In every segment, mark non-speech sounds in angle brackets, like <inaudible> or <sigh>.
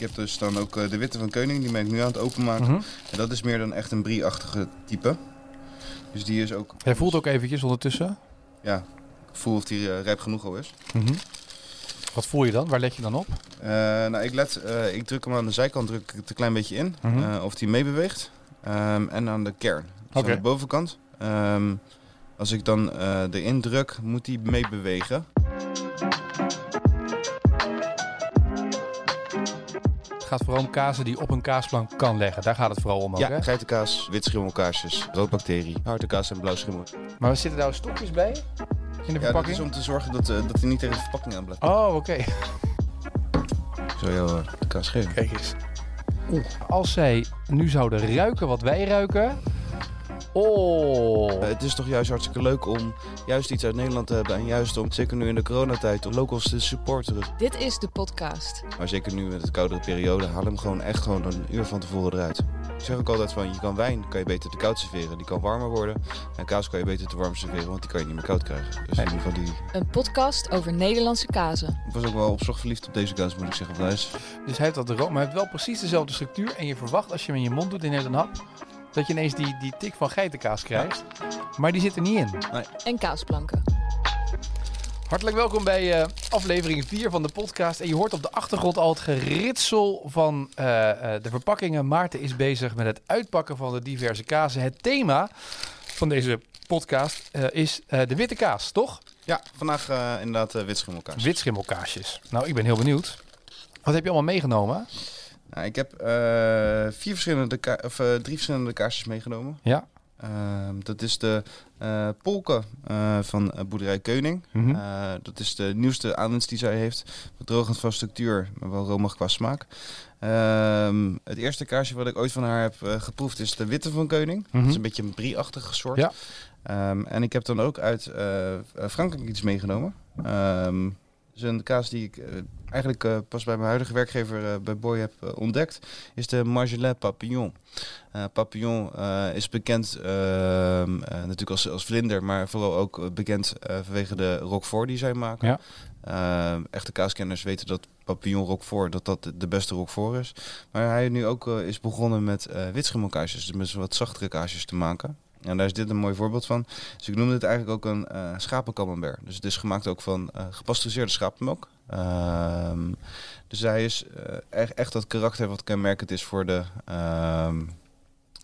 Ik heb dus dan ook eh, de witte van Keuning, die ben ik nu aan het openmaken. Mhm. En dat is meer dan echt een brie-achtige type. Dus die is ook... Hij voelt ook eventjes ondertussen. Ja, ik voel of die eh, rijp genoeg al is. Mhm. Wat voel je dan? Waar let je dan op? Eh, nou, ik, let, ik druk hem aan de zijkant druk ik het een klein beetje in. Mhm. of die meebeweegt. Ehm, en aan de kern. Dus aan de bovenkant. Ehm, als ik dan erin druk, moet die meebewegen. Gaat vooral om kazen die op een kaasplank kan leggen. Daar gaat het vooral om ook, ja, geitenkaas, wit schimmelkaarsjes, roodbacterie, harde kaas en blauw schimmel. Maar zitten daar stokjes bij? In de Ja, dat verpakking? is om te zorgen dat, eh, dat hij niet tegen de verpakking aan blijft. Oh, oké. <laughs> Zal jou eh, de kaas geven. Kijk eens. Oeh. Als zij nu zouden ruiken wat wij ruiken... Oh. Eh, het is toch juist hartstikke leuk om juist iets uit Nederland te hebben. En juist om, zeker nu in de coronatijd, om locals te supporteren. Dit is de podcast. Maar zeker nu met de koudere periode, haal hem gewoon echt gewoon een uur van tevoren eruit. Ik zeg ook altijd van, je kan wijn kan je beter te koud serveren. Die kan warmer worden. En kaas kan je beter te warm serveren, want die kan je niet meer koud krijgen. Dus in ieder geval die... Een podcast over Nederlandse kazen. Ik was ook wel op zich verliefd op deze kaas, moet ik zeggen. Dus hij heeft dat room, maar hij heeft wel precies dezelfde structuur. En je verwacht als je hem in je mond doet in een hap... dat je ineens die, die tik van geitenkaas krijgt. Maar die zit er niet in. En kaasplanken. Hartelijk welkom bij eh, aflevering 4 van de podcast. En je hoort op de achtergrond al het geritsel van eh, eh, de verpakkingen. Maarten is bezig met het uitpakken van de diverse kazen. Het thema van deze podcast eh, is eh, de witte kaas, toch? Ja, vandaag eh, inderdaad uh, wit schimmelkaas. Witschimmelkaasjes. Nou, ik ben heel benieuwd. Wat heb je allemaal meegenomen? Nou, ik heb eh, vier verschillende of, eh, drie verschillende kaarsjes meegenomen. Ja. Ehm, dat is de eh polken eh, van boerderij Keuning. Mhm. Dat is de nieuwste aanwinst die zij heeft. Bedrogend van structuur, maar wel romig qua smaak. Ehm, het eerste kaarsje wat ik ooit van haar heb geproefd is de witte van Keuning. Mhm. Dat is een beetje een brie-achtige soort. Ja. Ehm, en ik heb dan ook uit Frankrijk iets meegenomen. Dus een kaas die ik eh, eigenlijk eh, pas bij mijn huidige werkgever eh, bij Boy heb ontdekt, is de Marjolais Papillon. Papillon is bekend ehm, eh, natuurlijk als, als vlinder, maar vooral ook bekend vanwege de Roquefort die zij maken. Ja. Ehm, echte kaaskenners weten dat Papillon Roquefort dat dat de- beste Roquefort is. Maar hij nu ook is begonnen met eh witschimmelkaasjes, dus met wat zachtere kaasjes te maken. En daar is dit een mooi voorbeeld van. Dus ik noemde het eigenlijk ook een eh schapencamembert. Dus het is gemaakt ook van eh gepasteuriseerde schapenmelk. Ehm, dus hij is eh, echt, echt dat karakter wat kenmerkend is voor de, ehm,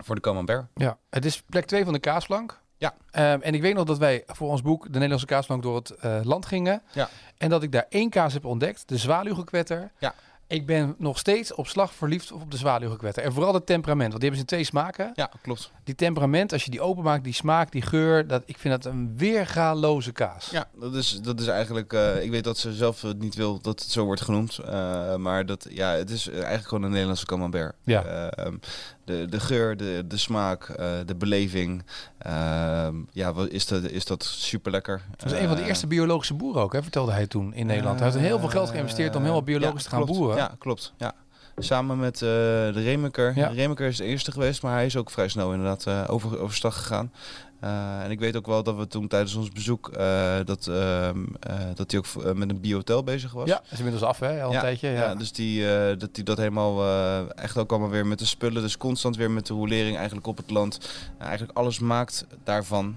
voor de camembert. Ja, het is plek 2 van de kaasplank. Ja. Ehm, en ik weet nog dat wij voor ons boek de Nederlandse kaasplank door het land gingen. Ja. En dat ik daar één kaas heb ontdekt, de zwaluwgekwetter. Ja. Ik ben nog steeds op slag verliefd op de zwaluwgekwetter. En vooral het temperament, want die hebben ze in twee smaken. Ja, klopt. Die temperament, als je die openmaakt, die smaak, die geur, dat, ik vind dat een weergaloze kaas. Ja, dat is, dat is eigenlijk. eh, ik weet dat ze zelf niet wil dat het zo wordt genoemd. eh, maar dat, ja, het is eigenlijk gewoon een Nederlandse camembert. Ja. Ehm, de, de geur, de, de smaak, eh, de beleving. ehm, ja, wat is, dat, is dat super lekker. Dat is een van de eerste biologische boeren ook, hè, vertelde hij toen in Nederland. Hij heeft heel veel geld geïnvesteerd om helemaal biologisch te gaan klopt. boeren. Ja, klopt. Ja. Samen met eh, de Remeker. Ja. De Remeker is de eerste geweest, maar hij is ook vrij snel inderdaad eh, over, overstag gegaan. Eh, en ik weet ook wel dat we toen tijdens ons bezoek eh, dat, ehm, eh, dat hij ook met een biohotel bezig was. Ja, is inmiddels af, hè, al een ja, tijdje. Ja. ja, dus die, dat hij dat helemaal echt ook allemaal weer met de spullen, dus constant weer met de rolering eigenlijk op het land. Eigenlijk alles maakt daarvan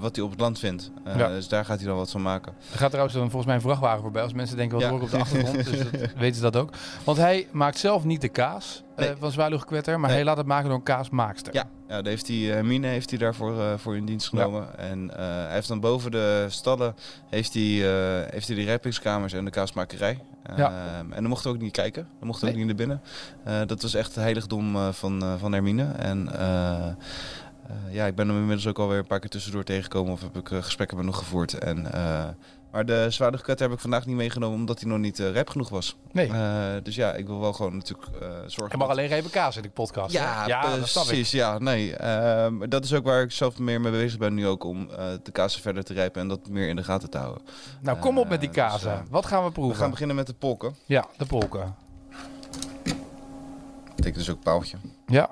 wat hij op het land vindt. Ja. Dus daar gaat hij dan wat van maken. Er gaat trouwens dan volgens mij een vrachtwagen voorbij. Als mensen denken, wat hoor ik op de <laughs> achtergrond. dus dat, weten ze dat ook. Want hij maakt zelf niet de kaas Nee. van zwaluwgekwetter. Maar Nee. hij laat het maken door een kaasmaakster. Ja, ja heeft hij, Hermine heeft hij daarvoor eh, voor in dienst genomen. En eh, hij heeft dan boven de stallen heeft hij, eh, heeft hij de rijpingskamers en de kaasmakerij. Ja. Ehm, en dan mochten we ook niet kijken. Dan mochten we Nee. ook niet naar binnen. Eh, dat was echt het heiligdom eh, van, eh, van Hermine. En eh, eh, ja, ik ben hem inmiddels ook alweer een paar keer tussendoor tegengekomen. Of heb ik eh, gesprekken met hem nog gevoerd. En, eh, maar de zwaardigkwetter heb ik vandaag niet meegenomen omdat hij nog niet eh, rijp genoeg was. Nee. Eh, dus ja, ik wil wel gewoon natuurlijk eh, zorgen Hij mag dat- alleen even kaas in de podcast. ja, ik. precies. Ja, nee. Ehm, dat is ook waar ik zelf meer mee bezig ben nu ook om de kazen verder te rijpen en dat meer in de gaten te houden. Nou, kom op met die dus, kazen. eh, Wat gaan we We proeven? gaan beginnen met de polken. Ja, de polken. Dat betekent dus ook paaltje. Ja.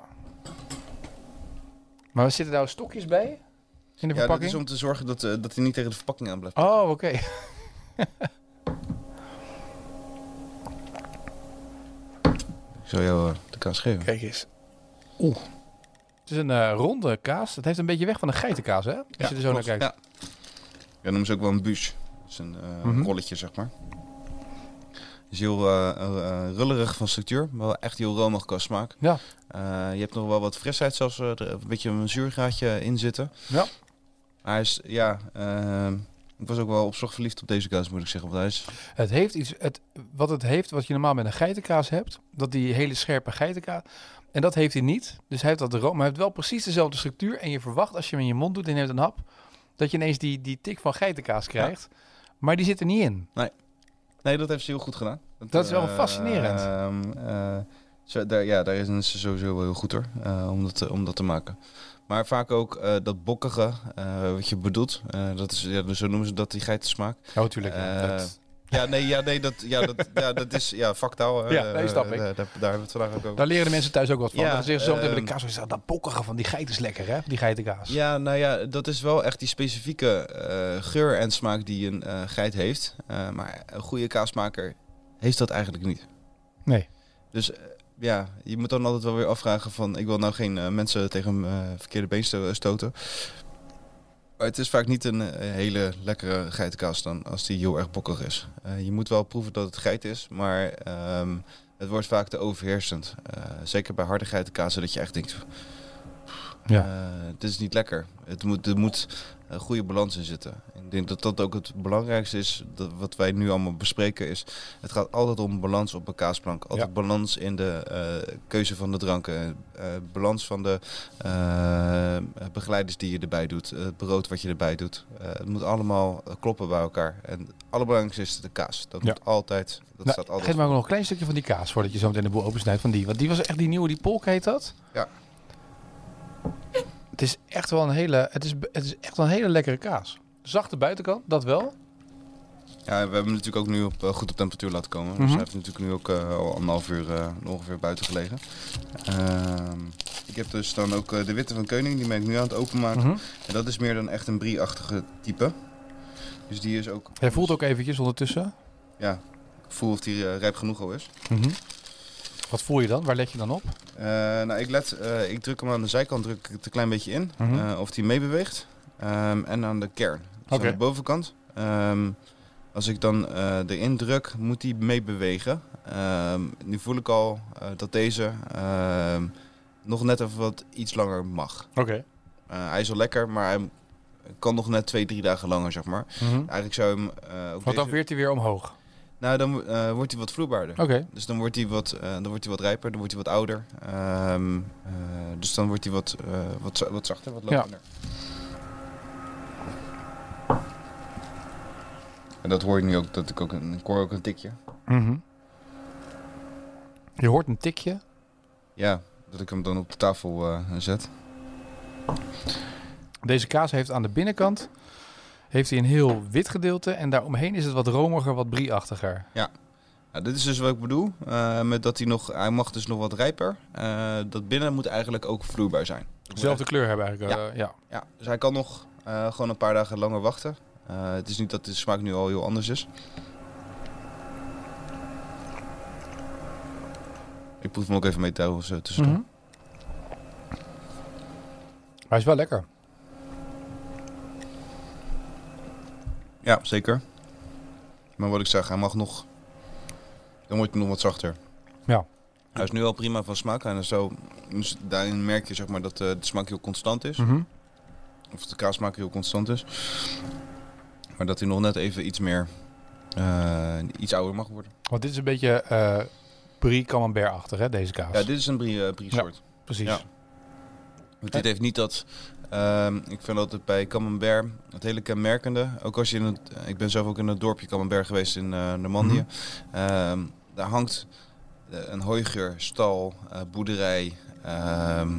Maar zitten nou stokjes bij? In de Ja, dat verpakking? is om te zorgen dat, eh, dat hij niet tegen de verpakking aan blijft. Oh, oké. <laughs> zal jou eh, de kaas geven. Kijk eens. Oeh. Het is een eh, ronde kaas. Het heeft een beetje weg van een geitenkaas, hè? Als je er zo naar kijkt. Ja. ja, noemen ze ook wel een bûche. Dat is een eh, Mhm. rolletje, zeg maar. is heel rullerig van structuur, maar wel echt heel romig qua smaak. Ja. Eh, je hebt nog wel wat frisheid, zelfs eh, er een beetje een zuurgraadje in zitten. Ja. Maar hij is, ja, eh, ik was ook wel op zich verliefd op deze kaas, moet ik zeggen. Want hij is, Het heeft iets, het, wat het heeft, wat je normaal met een geitenkaas hebt, dat die hele scherpe geitenkaas, en dat heeft hij niet. Dus hij heeft dat room, maar hij heeft wel precies dezelfde structuur. En je verwacht als je hem in je mond doet en je neemt een hap, dat je ineens die, die tik van geitenkaas krijgt. Maar die zit er niet in. nee, dat heeft ze heel goed gedaan. Dat is wel eh, fascinerend. ehm, eh, zo, daar, ja, daar is ze sowieso wel heel goed hoor, eh, om, dat, om dat te maken. Maar vaak ook eh, dat bokkige, eh, wat je bedoelt. eh, dat is, ja, zo noemen ze dat, die geitensmaak. Oh, tuurlijk. Dat, Ja, nee, ja, nee dat, ja, dat, ja, dat is ja, vaktaal. eh, Ja, nee, snap ik. daar, daar hebben we het vandaag ook over. daar leren de mensen thuis ook wat van. Ja, dan zeggen ze zo meteen met de ehm, kaas, ze, dat bokkige van die geit is lekker hè, die geitenkaas. Ja, nou ja, dat is wel echt die specifieke geur en smaak die een geit heeft. Maar een goede kaasmaker heeft dat eigenlijk niet. Nee. Dus ja, je moet dan altijd wel weer afvragen van... ik wil nou geen eh, mensen tegen een eh, verkeerde been sto- stoten. Maar het is vaak niet een eh, hele lekkere geitenkaas dan als die heel erg bokkig is. Je moet wel proeven dat het geit is, maar ehm, het wordt vaak te overheersend. Zeker bij harde geitenkazen dat je echt denkt... Ja. Dit is niet lekker. Het moet, er moet een goede balans in zitten. Ik denk dat dat ook het belangrijkste is. Dat wat wij nu allemaal bespreken is... Het gaat altijd om balans op een kaasplank. Altijd balans in de eh, keuze van de dranken. eh, balans van de eh, begeleiders die je erbij doet. Het brood wat je erbij doet. Het moet allemaal kloppen bij elkaar. En het allerbelangrijkste is de kaas. Dat Ja. moet altijd... Dat Nou, staat altijd geef ook nog een klein stukje van die kaas voordat je zo meteen de boel opensnijdt van die. Want die was echt die nieuwe, die polk heet dat? Ja. Het is echt wel een hele, het is, het is echt wel een hele lekkere kaas. Zachte buitenkant, dat wel. Ja, we hebben hem natuurlijk ook nu op, eh, goed op temperatuur laten komen. Mhm. Dus hij heeft natuurlijk nu ook eh, al anderhalf uur eh, ongeveer buiten gelegen. Ehm, ik heb dus dan ook de witte van Keuning, die ben ik nu aan het openmaken. Mhm. En dat is meer dan echt een brie-achtige type. Dus die is ook... Hij voelt ook eventjes ondertussen. Ja, ik voel of die rijp genoeg al is. Mhm. Wat voel je dan? Waar let je dan op? Eh, nou, ik, let, eh, ik druk hem aan de zijkant druk ik het een klein beetje in. Mhm. eh, of die meebeweegt. Ehm, en aan de kern. Dus aan de bovenkant. Ehm, als ik dan erin druk, moet die meebewegen. Ehm, nu voel ik al dat deze nog net even wat iets langer mag. Oké. Hij is al lekker, maar hij kan nog net twee, drie dagen langer, zeg maar. Eigenlijk zou hem... ook Want dan deze- weert hij weer omhoog. Nou, dan eh, wordt hij wat vloeibaarder. Oké. Dus dan wordt hij wat, eh, dan wordt hij wat rijper, dan wordt hij wat ouder. Ehm, eh, dus dan wordt hij wat, wat, wat zachter, wat Ja. lopender. En dat hoor je nu ook, dat ik ook een, ik hoor ook een tikje. Mhm. Je hoort een tikje. Ja, dat ik hem dan op de tafel zet. Deze kaas heeft aan de binnenkant heeft hij een heel wit gedeelte en daaromheen is het wat romiger, wat brie-achtiger. Nou, dit is dus wat ik bedoel, eh, met dat hij nog, hij mag dus nog wat rijper. Eh, dat binnen moet eigenlijk ook vloeibaar zijn. Dezelfde kleur hebben eigenlijk. eh, ja. Ja, dus hij kan nog gewoon een paar dagen langer wachten. Het is niet dat de smaak nu al heel anders is. Ik proef hem ook even mee trouwens eh, tussendoor. Mhm. Maar hij is wel lekker. Ja, zeker. Maar wat ik zeg, hij mag nog... Dan wordt hij nog wat zachter. Ja. Hij is nu al prima van smaak. En zo, dus daarin merk je zeg maar, dat eh, de smaak heel constant is. Mhm. Of de kaassmaak heel constant is. Maar dat hij nog net even iets meer... eh, iets ouder mag worden. Want dit is een beetje eh brie camembert-achtig, hè, deze kaas. Ja, dit is een brie, brie soort. Precies. ja. Want dit heeft niet dat... ehm, ik vind dat het bij Camembert het hele kenmerkende... Ook als je in het... Ik ben zelf ook in het dorpje Camembert geweest in eh Normandië. Ehm, daar hangt eh, een hooigeur, stal, eh, boerderij... ehm,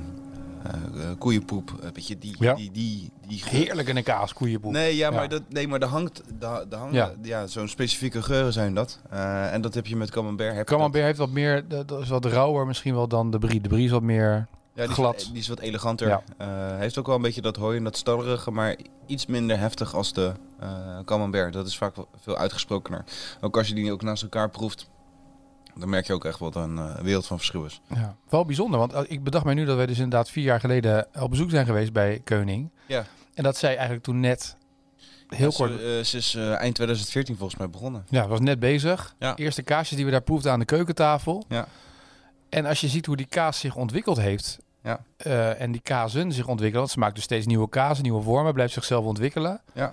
eh, eh, koeienpoep. Een beetje die... Ja. die, die, die. Heerlijk in een kaas, koeienpoep. Nee, ja, Ja. maar, dat, nee, maar daar hangt, daar, daar hangen, Ja. ja. zo'n specifieke geuren zijn dat. En dat heb je met Camembert. Heb dat. Camembert heeft wat meer, dat dat is wat rauwer misschien wel dan de brie. De brie is wat meer... Ja, die glad. Is, wat- die is wat eleganter. Ja. Eh, heeft ook wel een beetje dat hooi en dat stallerige, maar iets minder heftig als de eh camembert. Dat is vaak veel uitgesprokener. Ook als je die ook naast elkaar proeft. Dan merk je ook echt wat een eh, wereld van verschil is. Ja, wel bijzonder, want ik bedacht mij nu dat wij dus inderdaad vier jaar geleden op bezoek zijn geweest bij Keuning. Ja. En dat zij eigenlijk toen net heel Ja, kort... Ze, ze is eind 2014 volgens mij begonnen. Ja, was net bezig. Ja. Eerste kaasjes die we daar proefden aan de keukentafel. Ja. En als je ziet hoe die kaas zich ontwikkeld heeft. Ja. eh, en die kazen zich ontwikkelen. Want ze maakt dus steeds nieuwe kazen, nieuwe vormen. Blijft zichzelf ontwikkelen. Ja.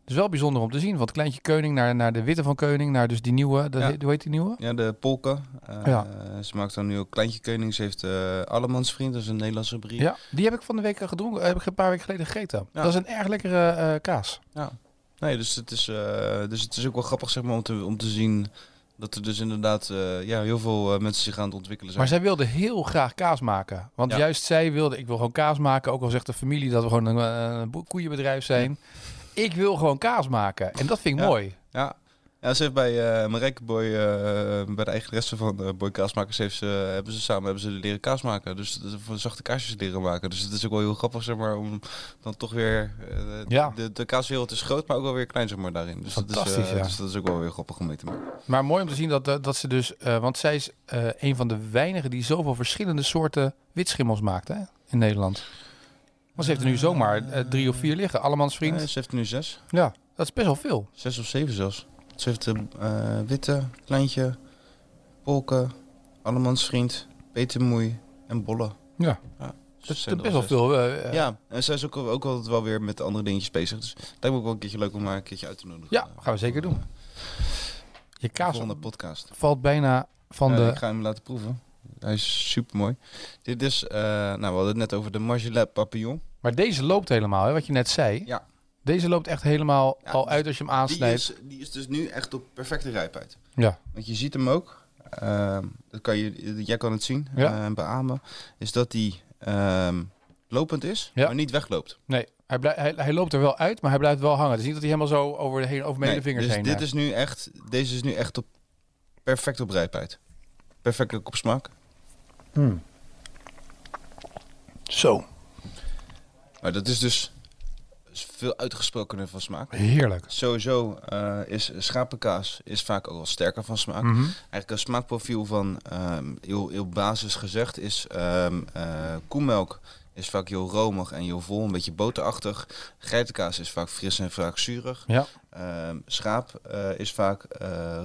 Het is wel bijzonder om te zien. Van het kleintje Keuning naar, naar de witte van Keuning. Naar dus die nieuwe. Ja. heet- hoe heet die nieuwe? Ja, de Polka. Eh, Ja. Ze maakt dan nu ook Kleintje Koning. Ze heeft eh Allemans Vriend, dat is een Nederlandse brie. Ja. Die heb ik van de week gedronken. Heb ik een paar weken geleden gegeten. Ja. Dat is een erg lekkere kaas. Nee, dus het, is, dus het is ook wel grappig zeg maar, om, te, om te zien dat er dus inderdaad eh, ja, heel veel eh, mensen zich aan het ontwikkelen zijn. Maar zij wilde heel graag kaas maken. Want Ja. juist zij wilde, ik wil gewoon kaas maken. Ook al zegt de familie dat we gewoon een, eh, koeienbedrijf zijn. Ik wil gewoon kaas maken. En dat vind ik Ja. mooi. Ja. Ja, ze heeft bij uh, Marijke Boy, eh, bij de eigenaresse van eh, Boy Kaasmakers, heeft ze, hebben ze samen hebben ze leren kaas maken. Dus voor zachte kaasjes leren maken. Dus het is ook wel heel grappig, zeg maar, om dan toch weer... Ja. de, de kaaswereld is groot, maar ook wel weer klein, zeg maar, daarin. Dus dat, is, Fantastisch, ja. dus dat is ook wel weer grappig om mee te maken. Maar mooi om te zien dat, dat, ze dus... want zij is een van de weinigen die zoveel verschillende soorten witschimmels maakt hè, in Nederland. Want ze heeft er nu zomaar drie of vier liggen. Allemans vriend. Ze heeft er nu zes. Ja, dat is best wel veel. Zes of zeven zelfs. Ze heeft de eh, witte, kleintje, polken, Allemans Vriend, Petermoei en Bolle. Ja. Dus Dat is best wel veel. eh, eh, Ja, en zij is ook, ook altijd wel weer met andere dingetjes bezig. Dus het lijkt me ook wel een keertje leuk om haar een keertje uit te nodigen. Ja, gaan we zeker doen. Je De kaas volgende podcast. valt bijna van Ja, de... Ik ga hem laten proeven. Hij is super mooi. Dit is, eh, nou we hadden het net over de Margiela Papillon. Maar deze loopt helemaal, hè, wat je net zei. Ja. Deze loopt echt helemaal Ja, al dus uit als je hem Die aansnijdt. is, die is dus nu echt op perfecte rijpheid. Ja. Want je ziet hem ook, ehm, dat kan je, jij kan het zien Ja. en beamen, is dat die ehm, lopend is, Ja. maar niet wegloopt. Nee, hij, hij, hij loopt er wel uit, maar hij blijft wel hangen. Het is niet dat hij helemaal zo over, de heen, over mijn Nee, vingers dus heen... dit eh. is nu echt, deze is nu echt op, perfect op rijpheid. Perfect ook op smaak. Zo, Maar dat is dus veel uitgesprokener van smaak. heerlijk. Sowieso eh, is schapenkaas is vaak ook wel sterker van smaak. Mhm. Eigenlijk een smaakprofiel van ehm, heel, heel basis gezegd is eh, koemelk is vaak heel romig en heel vol, een beetje boterachtig. Geitenkaas is vaak fris en vaak zuurig. Ja. Ehm, schaap eh, is vaak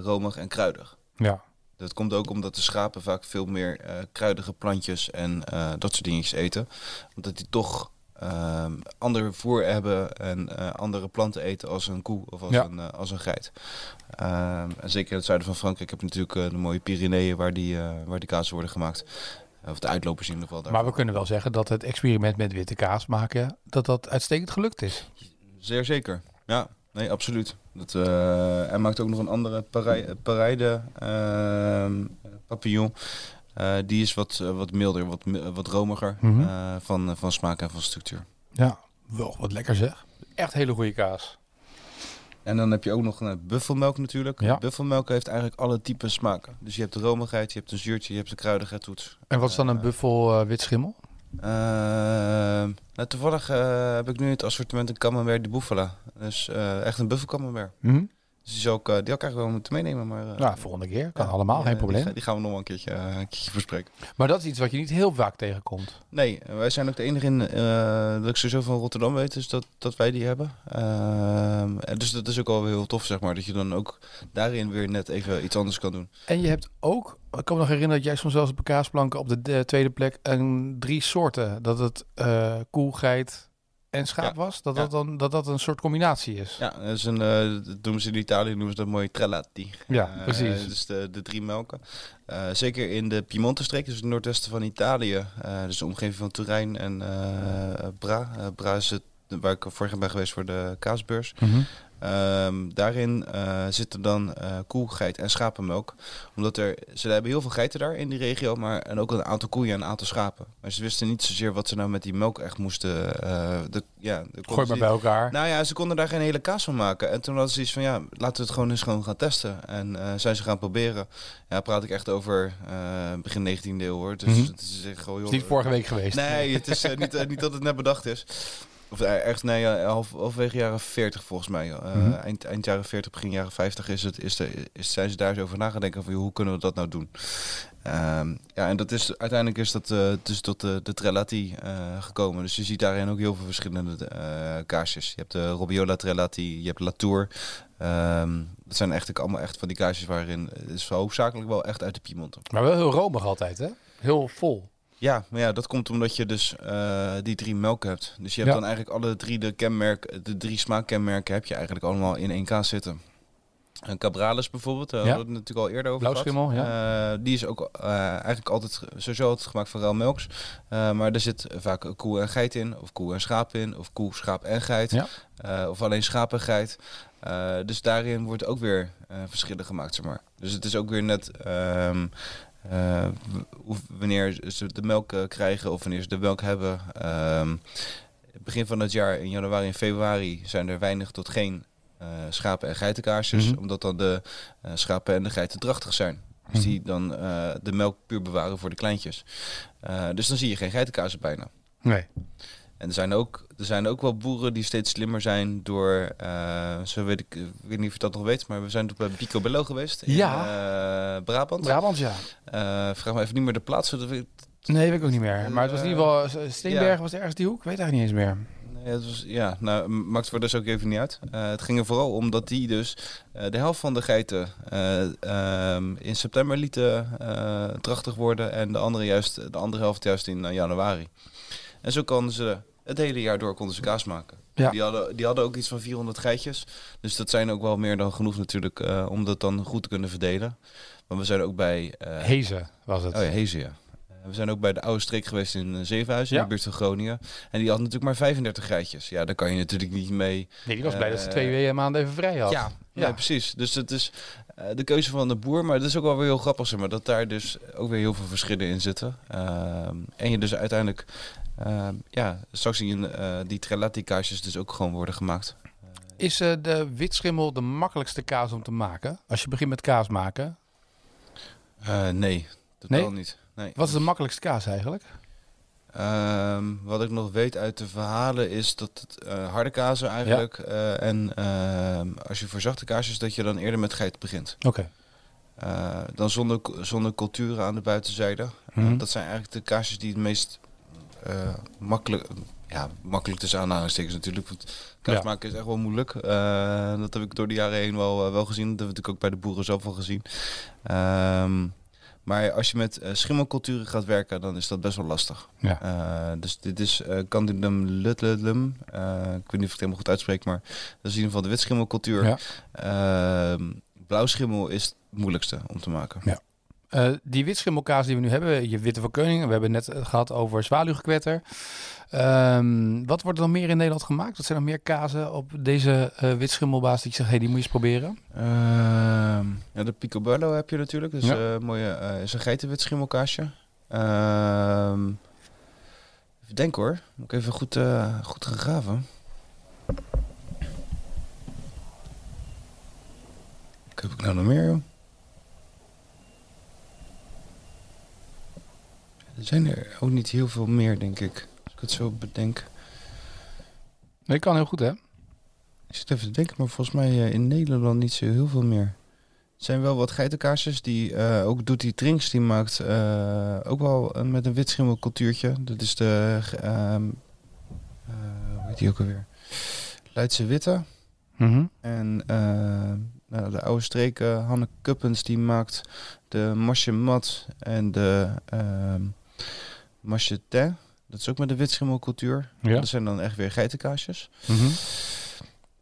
romig en kruidig. Ja. Dat komt ook omdat de schapen vaak veel meer kruidige plantjes en dat soort dingetjes eten. Omdat die toch ander voer hebben en eh, andere planten eten als een koe of als, Ja. een, eh, als een geit. Ehm, en zeker in het zuiden van Frankrijk heb je natuurlijk eh, de mooie Pyreneeën waar die, waar die kazen worden gemaakt. Of de uitlopers in ieder geval. Maar we kunnen wel zeggen dat het experiment met witte kaas maken, dat dat uitstekend gelukt is. Zeer zeker. Ja, nee, absoluut. Dat, eh, hij maakt ook nog een andere parij- parijde ehm, papillon. Eh, die is wat, eh, wat milder, wat, wat romiger Mhm. eh, van, van smaak en van structuur. Ja, wel wat lekker zeg. Echt hele goede kaas. En dan heb je ook nog een buffelmelk natuurlijk. Ja. Buffelmelk heeft eigenlijk alle typen smaken. Dus je hebt de romigheid, je hebt een zuurtje, je hebt de kruidigheid toets. En wat is dan een buffel wit schimmel? Nou, toevallig heb ik nu het assortiment een camembert de Bouffala. Dus eh, echt een buffelcamembert. Mhm. Dus die zou ik, eh, die had ik eigenlijk wel moeten meenemen. Maar, Nou, volgende keer. Kan ja, allemaal, geen eh, probleem. Die, ga- die gaan we nog wel een keertje, eh, een keertje bespreken. Maar dat is iets wat je niet heel vaak tegenkomt. Nee, wij zijn ook de enige in eh, dat ik sowieso van Rotterdam weet, dus dat, dat wij die hebben. Ehm, dus dat is ook wel heel tof, zeg maar, dat je dan ook daarin weer net even iets anders kan doen. En je hebt ook, ik kan me nog herinneren dat jij soms zelfs op de kaasplanken op de de tweede plek een drie soorten. Dat het eh koe, geit en schaap was. Dat, dat, dan, dat dat een soort combinatie is. Ja, dat is een, eh, noemen ze in Italië noemen ze dat mooi trellati. Ja, Eh, precies. dus de, de drie melken. Eh, zeker in de Piemonte-streek, dus het noordwesten van Italië. dus de omgeving van Turijn en Bra. Bra is het, waar ik vorig jaar ben geweest voor de kaasbeurs. Mhm. Ehm, daarin eh, zitten dan eh koe, geit en schapenmelk. Omdat er, ze hebben heel veel geiten daar in die regio, maar en ook een aantal koeien en een aantal schapen. Maar ze wisten niet zozeer wat ze nou met die melk echt moesten. eh de, ja, de Gooi maar bij elkaar. nou ja, ze konden daar geen hele kaas van maken. En toen hadden ze iets van, ja, laten we het gewoon eens gewoon gaan testen. En zijn ze gaan proberen. Ja, praat ik echt over begin 19e eeuw hoor. Dus Mhm. het is echt gewoon... Het is niet vorige week geweest. Nee, het is niet, niet dat het net bedacht is. Of eh, ergens nee, half, halverwege jaren 40 volgens mij. Eh, Mhm. eind, eind jaren 40, begin jaren 50 is het, is de, is, zijn ze daar zo over nagedenken van hoe kunnen we dat nou doen. Ehm, ja, en dat is, uiteindelijk is dat dus tot de, eh, gekomen. Dus je ziet daarin ook heel veel verschillende kaarsjes. Je hebt de Robbiola Trelati, je hebt Latour. Ehm dat zijn echt allemaal echt van die kaarsjes waarin het is hoofdzakelijk wel echt uit de Piemonte. Maar wel heel romig altijd, hè? Heel vol. Ja, maar ja, dat komt omdat je dus eh, die drie melken hebt. Dus je hebt Ja. dan eigenlijk alle drie de kenmerken, de drie smaakkenmerken heb je eigenlijk allemaal in één kaas zitten. Een Cabrales bijvoorbeeld, daar Ja. hadden we het natuurlijk al eerder over gehad. Blauwschimmel, Eh, die is ook eh, eigenlijk altijd sowieso altijd gemaakt van ruil melks. Maar er zit vaak koe en geit in, of koe en schaap in, of koe, schaap en geit. Ja. Of alleen schaap en geit. Dus daarin wordt ook weer verschillen gemaakt, zeg maar. Dus het is ook weer net ehm, eh, wanneer ze de melk eh, krijgen of wanneer ze de melk hebben. Ehm, begin van het jaar, in januari en februari, zijn er weinig tot geen eh, schapen- en geitenkaarsjes. Mhm. Omdat dan de schapen en de geiten drachtig zijn. Dus Mhm. die dan de melk puur bewaren voor de kleintjes. Dus dan zie je geen geitenkaarsen bijna. Nee. En er zijn ook, er zijn ook wel boeren die steeds slimmer zijn door, eh, zo weet ik, ik weet niet of je dat nog weet, maar we zijn bij Picobello geweest in Ja. eh, Brabant. Brabant, ja. Eh, vraag me even niet meer de plaats. dat ik- Nee, weet ik ook niet meer. Maar het was in ieder geval... Steenbergen ja. was ergens die hoek? Ik weet eigenlijk niet eens meer. Nee, het was, ja, nou, maakt voor dus ook even niet uit. Het ging er vooral om dat die dus de helft van de geiten eh, ehm, in september lieten drachtig worden en de andere, juist, de andere helft juist in januari. En zo konden ze het hele jaar door konden ze kaas maken. Ja. Die, hadden, die hadden ook iets van 400 geitjes. Dus dat zijn ook wel meer dan genoeg natuurlijk eh, om dat dan goed te kunnen verdelen. Maar we zijn ook bij... eh, Hezen was het. Oh ja, Hezen, ja. Eh, We zijn ook bij de oude streek geweest in Zevenhuizen, Ja. in de buurt van Groningen. En die had natuurlijk maar 35 geitjes. Ja, daar kan je natuurlijk niet mee. Nee, die was blij dat ze twee we- maanden even vrij had. Ja, Ja. precies. Dus het is de keuze van de boer. Maar het is ook wel weer heel grappig, zeg maar, dat daar dus ook weer heel veel verschillen in zitten. Ehm, en je dus uiteindelijk, ja, straks zie je eh, die trelati-kaasjes dus ook gewoon worden gemaakt. Is eh, de witschimmel de makkelijkste kaas om te maken? Als je begint met kaas maken. Eh, nee, totaal Nee? niet. Nee. Wat is de makkelijkste kaas eigenlijk? Ehm, wat ik nog weet uit de verhalen is dat het eh, harde kazen eigenlijk. eh, en ehm, als je voor zachte kaasjes, dat je dan eerder met geit begint. Oké. Eh, dan zonder, zonder culturen aan de buitenzijde. Mhm. Eh, dat zijn eigenlijk de kaasjes die het meest eh, makkelijk... Ja, makkelijk tussen aanhalingstekens natuurlijk. Want kaas Ja. maken is echt wel moeilijk. Eh, dat heb ik door de jaren heen wel, eh, wel gezien. Dat hebben we natuurlijk ook bij de boeren zelf wel gezien. Ehm, maar als je met schimmelculturen gaat werken, dan is dat best wel lastig. Ja. Dus dit is eh Candidum lutlum. Ik weet niet of ik het helemaal goed uitspreek, maar dat is in ieder geval de witschimmelcultuur. Ja. Ehm, blauwschimmel is het moeilijkste om te maken. Ja. Eh, die witschimmelkaas die we nu hebben, je Witte van we hebben net eh, gehad over zwaluwgekwetter. Ehm, wat wordt er nog meer in Nederland gemaakt? Wat zijn nog meer kazen op deze eh witschimmelbaas die ik zeg, hey, die moet je eens proberen? Ehm, ja, de picobello heb je natuurlijk. Dus Ja. mooie, is een geitenwitschimmelkaasje. Ehm even denken hoor. Moet ik even goed, goed gaan graven. Wat heb ik nou nog meer, joh? Zijn er ook niet heel veel meer, denk ik. Als ik het zo bedenk. Nee, kan heel goed hè? Ik zit even te denken, maar volgens mij eh, in Nederland niet zo heel veel meer. Er zijn wel wat geitenkaarsjes die eh, ook doet die Trinks, die maakt eh, ook wel met een wit cultuurtje. Dat is de, ehm eh, hoe heet die ook alweer? Leidse Witte. Mhm. En nou, de oude streken, Hanne Kuppens, die maakt de Masje Mat en de ehm Masje Te. Dat is ook met de witschimmelcultuur. Ja. Dat zijn dan echt weer geitenkaasjes. Mhm.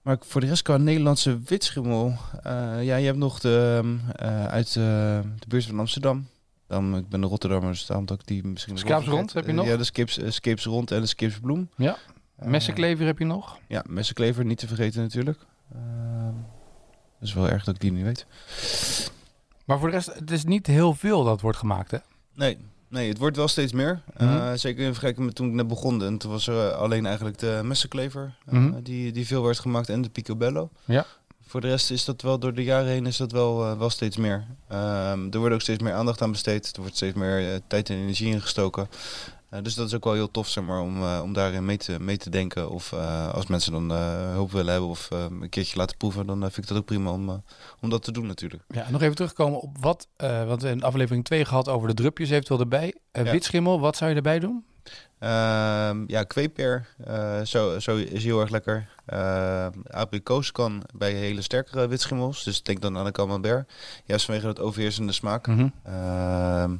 Maar voor de rest qua Nederlandse witschimmel. eh, ja, je hebt nog de ehm, eh, uit eh, de buurt van Amsterdam. Dan, ik ben de Rotterdammer, dus daarom dat ik die misschien... Schaapsrond vergeet. heb je nog? Ja, de skips, eh, skipsrond en de skipsbloem. Ja. Eh, Messenklever heb je nog? ja, messenklever, niet te vergeten natuurlijk. Ehm dat is wel erg dat ik die niet weet. Maar voor de rest, het is niet heel veel dat wordt gemaakt hè? Nee, nee het wordt wel steeds meer. Eh, Mhm. zeker in vergelijking met toen ik net begon. En toen was er alleen eigenlijk de messenklever eh, Mhm. die, die veel werd gemaakt en de picobello. Ja. Voor de rest is dat wel door de jaren heen is dat wel, eh, wel steeds meer. Ehm, er wordt ook steeds meer aandacht aan besteed. Er wordt steeds meer eh, tijd en energie ingestoken. Eh, dus dat is ook wel heel tof zeg maar, om, eh, om daarin mee te, mee te denken. Of eh, als mensen dan hulp willen hebben of een keertje laten proeven, dan vind ik dat ook prima om, om dat te doen natuurlijk. Ja, nog even terugkomen op wat, want we hebben in aflevering 2 gehad over de drupjes eventueel erbij. Ja. Witschimmel, wat zou je erbij doen? Ehm, ja, kweeper zo, zo is heel erg lekker. Uh, abrikoos kan bij hele sterkere witschimmels. Dus denk dan aan de camembert. Juist vanwege dat overheersende smaak. Ehm,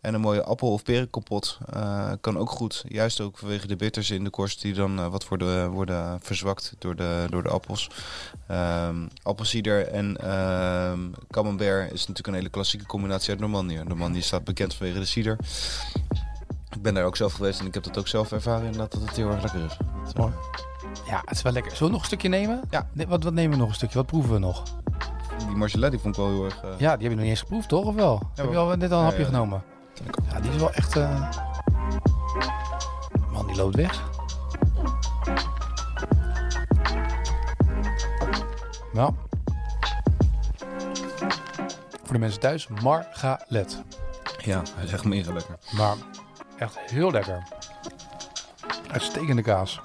en een mooie appel- of perenkompot eh, kan ook goed. Juist ook vanwege de bitters in de korst die dan eh, wat worden, worden verzwakt door de, door de appels. Ehm appelsieder en ehm camembert is natuurlijk een hele klassieke combinatie uit Normandië. Normandië staat bekend vanwege de cider. Ik ben daar ook zelf geweest en ik heb dat ook zelf ervaren inderdaad dat het heel erg lekker is. Mooi. Ja, het is wel lekker. Zullen we nog een stukje nemen? Ja. Nee, wat, wat nemen we nog een stukje? Wat proeven we nog? Die marjolein die vond ik wel heel erg... eh, Ja, die heb je nog niet eens geproefd, toch? Of wel? heb je al net al een Ja, hapje ja. genomen? Ja, die is wel echt... eh, Man, die loopt weg. Nou. Voor de mensen thuis, margalet. Ja, hij is echt mega lekker. Maar echt heel lekker. Uitstekende kaas.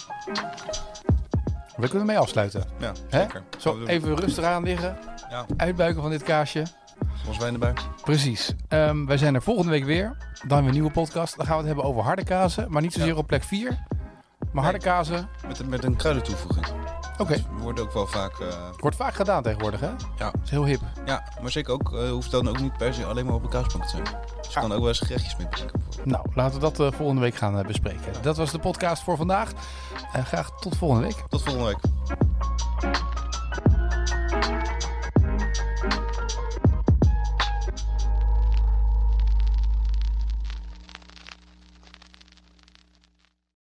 We kunnen ermee afsluiten. Ja, Hè? zeker. Zo, even rustig aan liggen. Ja, Uitbuiken van dit kaasje. Ons wijn erbij. Precies. Ehm, wij zijn er volgende week weer. Dan weer een nieuwe podcast. Dan gaan we het hebben over harde kazen. Maar niet zozeer Ja. op plek 4. Maar harde kazen. Met, met een kruidentoevoeging. Oké. Dat wordt ook wel vaak... eh, Wordt vaak gedaan tegenwoordig, hè? Ja. is heel hip. ja, maar zeker ook, eh, hoeft dan ook niet per se alleen maar op een kaasplank te zijn. Dus Ah. kan ook wel eens gerechtjes mee bedenken. Nou, laten we dat eh, volgende week gaan bespreken. Dat was de podcast voor vandaag. En graag tot volgende week. Tot volgende week.